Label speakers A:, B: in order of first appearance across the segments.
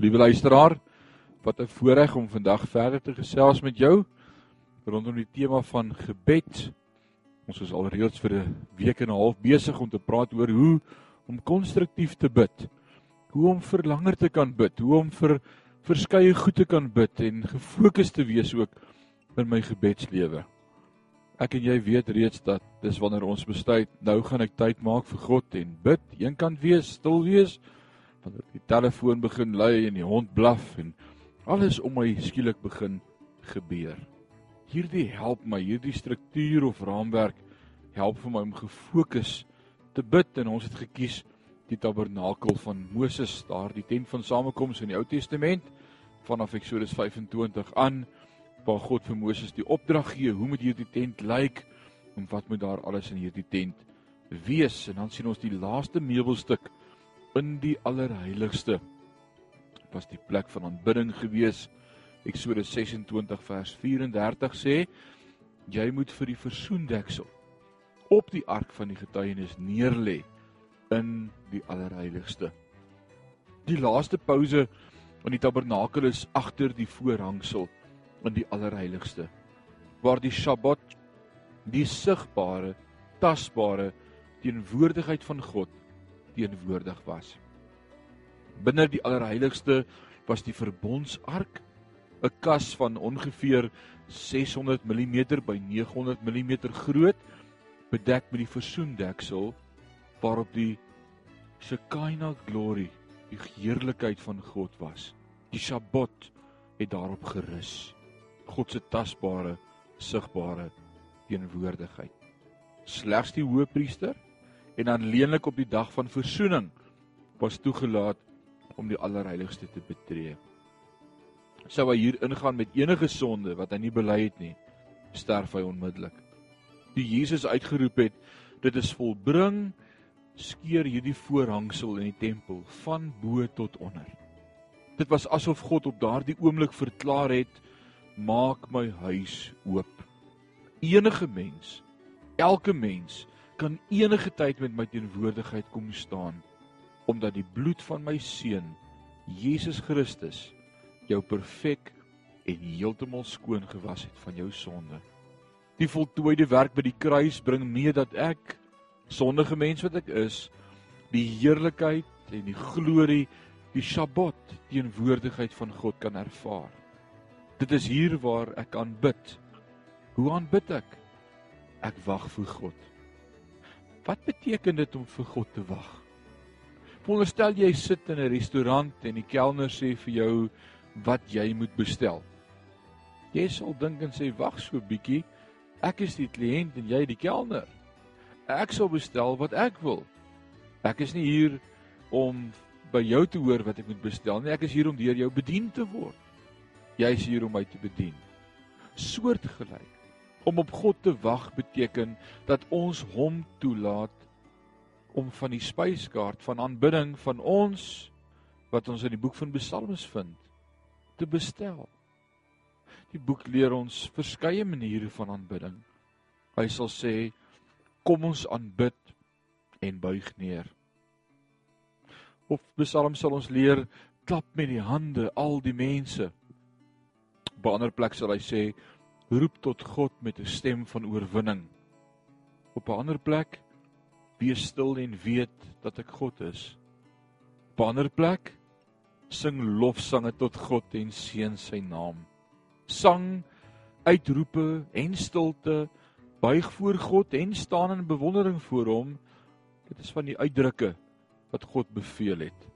A: Liewe luisteraar, wat 'n voorreg om vandag verder te gesels met jou rondom die tema van gebed. Ons is al reeds vir 'n week en 'n half besig om te praat oor hoe om konstruktief te bid. Hoe om vir langer te kan bid, hoe om vir verskeie goed te kan bid en gefokus te wees ook in my gebedslewe. Ek en jy weet reeds dat dis wanneer ons besluit nou gaan ek tyd maak vir God en bid, eenkant wees, stil wees, wanneer die telefoon begin lui en die hond blaf en alles om my skielik begin gebeur. Hierdie help my, hierdie struktuur of raamwerk help vir my om gefokus te bid en ons het gekies die tabernakel van Moses, daar die tent van samekoms in die Ou Testament vanaf Eksodus 25 aan waar God vir Moses die opdrag gee hoe moet hierdie tent lyk en wat moet daar alles in hierdie tent wees en dan sien ons die laaste meubelstuk in die allerheiligste. Was die plek van aanbidding gewees. Eksodus 26 vers 34 sê jy moet vir die versoendeksel op die ark van die getuienis neerlê in die allerheiligste. Die laaste pouse in die tabernakel is agter die voorhangsel in die allerheiligste waar die Sabbat die sigbare, tasbare teenwoordigheid van God teenwoordig was. Binne die allerheiligste was die verbondsark, 'n kas van ongeveer 600 mm by 900 mm groot, bedek met die versoendeksel waarop die Shekinah glory, die heerlikheid van God was. Die Sabbat het daarop gerus. God se tasbare, sigbare teenwoordigheid. Slegs die hoëpriester en aanleenlik op die dag van verzoening was toegelaat om die allerheiligste te betree. Sou hy hier ingaan met enige sonde wat hy nie bely het nie, sterf hy onmiddellik. Die Jesus uitgeroep het, dit is volbring, skeur hierdie voorhangsel in die tempel van bo tot onder. Dit was asof God op daardie oomblik verklaar het, maak my huis oop. Enige mens, elke mens kan enige tyd met my teenwoordigheid kom staan omdat die bloed van my seun Jesus Christus jou perfek en heeltemal skoon gewas het van jou sonde. Die voltooide werk by die kruis bring mee dat ek sondige mens wat ek is, die heerlikheid en die glorie, die Sabbat teenwoordigheid van God kan ervaar. Dit is hier waar ek aanbid. Hoe aanbid ek? Ek wag vir God. Wat beteken dit om vir God te wag? Veronderstel jy sit in 'n restaurant en die kelner sê vir jou wat jy moet bestel. Jy sal dink en sê wag so 'n bietjie. Ek is die kliënt en jy die kelner. Ek sal bestel wat ek wil. Ek is nie hier om by jou te hoor wat ek moet bestel nie. Ek is hier om deur jou bedien te word. Jy is hier om my te bedien. Soortgelyk. Om op God te wag beteken dat ons hom toelaat om van die spyskaart van aanbidding van ons wat ons in die boek van Psalms vind te bestel. Die boek leer ons verskeie maniere van aanbidding. Hy sal sê kom ons aanbid en buig neer. Of Psalm sal ons leer klap met die hande al die mense Op 'n ander plek sal hy sê roep tot God met 'n stem van oorwinning. Op 'n ander plek wees stil en weet dat ek God is. Op 'n ander plek sing lofsange tot God en seën sy naam. Sang, uitroepe en stilte, buig voor God en staan in bewondering voor hom. Dit is van die uitdrukke wat God beveel het.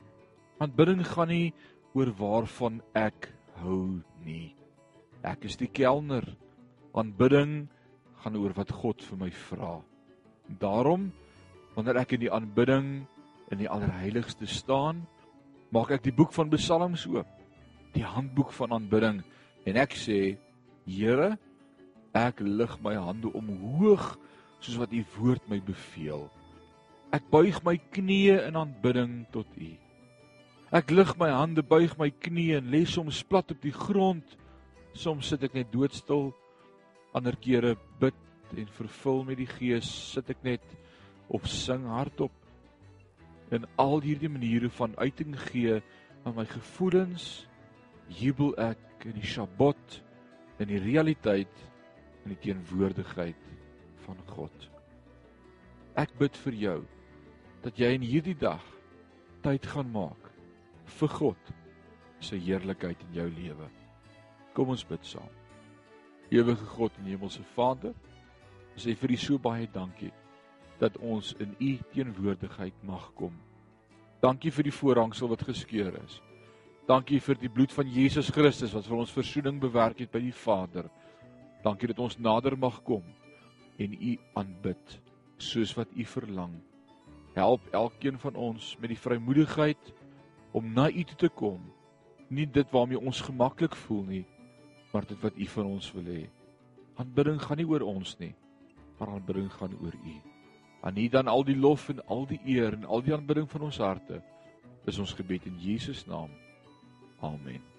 A: Aanbidding gaan nie oor waarvan ek hou nie. Ek is die kelner. Aanbidding gaan oor wat God vir my vra. Daarom wanneer ek in die aanbidding in die allerheiligste staan, maak ek die boek van Psalms oop, die handboek van aanbidding en ek sê, Here, ek lig my hande omhoog soos wat u woord my beveel. Ek buig my knieë in aanbidding tot u. Ek lig my hande, buig my knieë en lê soms plat op die grond Soms sit ek net doodstil, ander kere bid en vervul met die Gees, sit ek net of sing hardop. In al hierdie maniere van uiting gee maar my gevoelens jubel ek in die Sabbat in die realiteit in die teenwoordigheid van God. Ek bid vir jou dat jy in hierdie dag tyd gaan maak vir God se heerlikheid in jou lewe. Kom ons bid saam. Ewige God en Hemelse Vader, ons sê vir U so baie dankie dat ons in U teenwoordigheid mag kom. Dankie vir die voorhangsel wat geskeur is. Dankie vir die bloed van Jesus Christus wat vir ons verzoening bewerk het by die Vader. Dankie dat ons nader mag kom en U aanbid soos wat U verlang. Help elkeen van ons met die vrymoedigheid om na U toe te kom. Nie dit waarmee ons gemaklik voel nie, maar dit wat U van ons wil hê. Aanbidding gaan nie oor ons nie, maar aanbidding gaan oor U. Aan U dan al die lof en al die eer en al die aanbidding van ons harte. Is ons gebed in Jesus naam. Amen.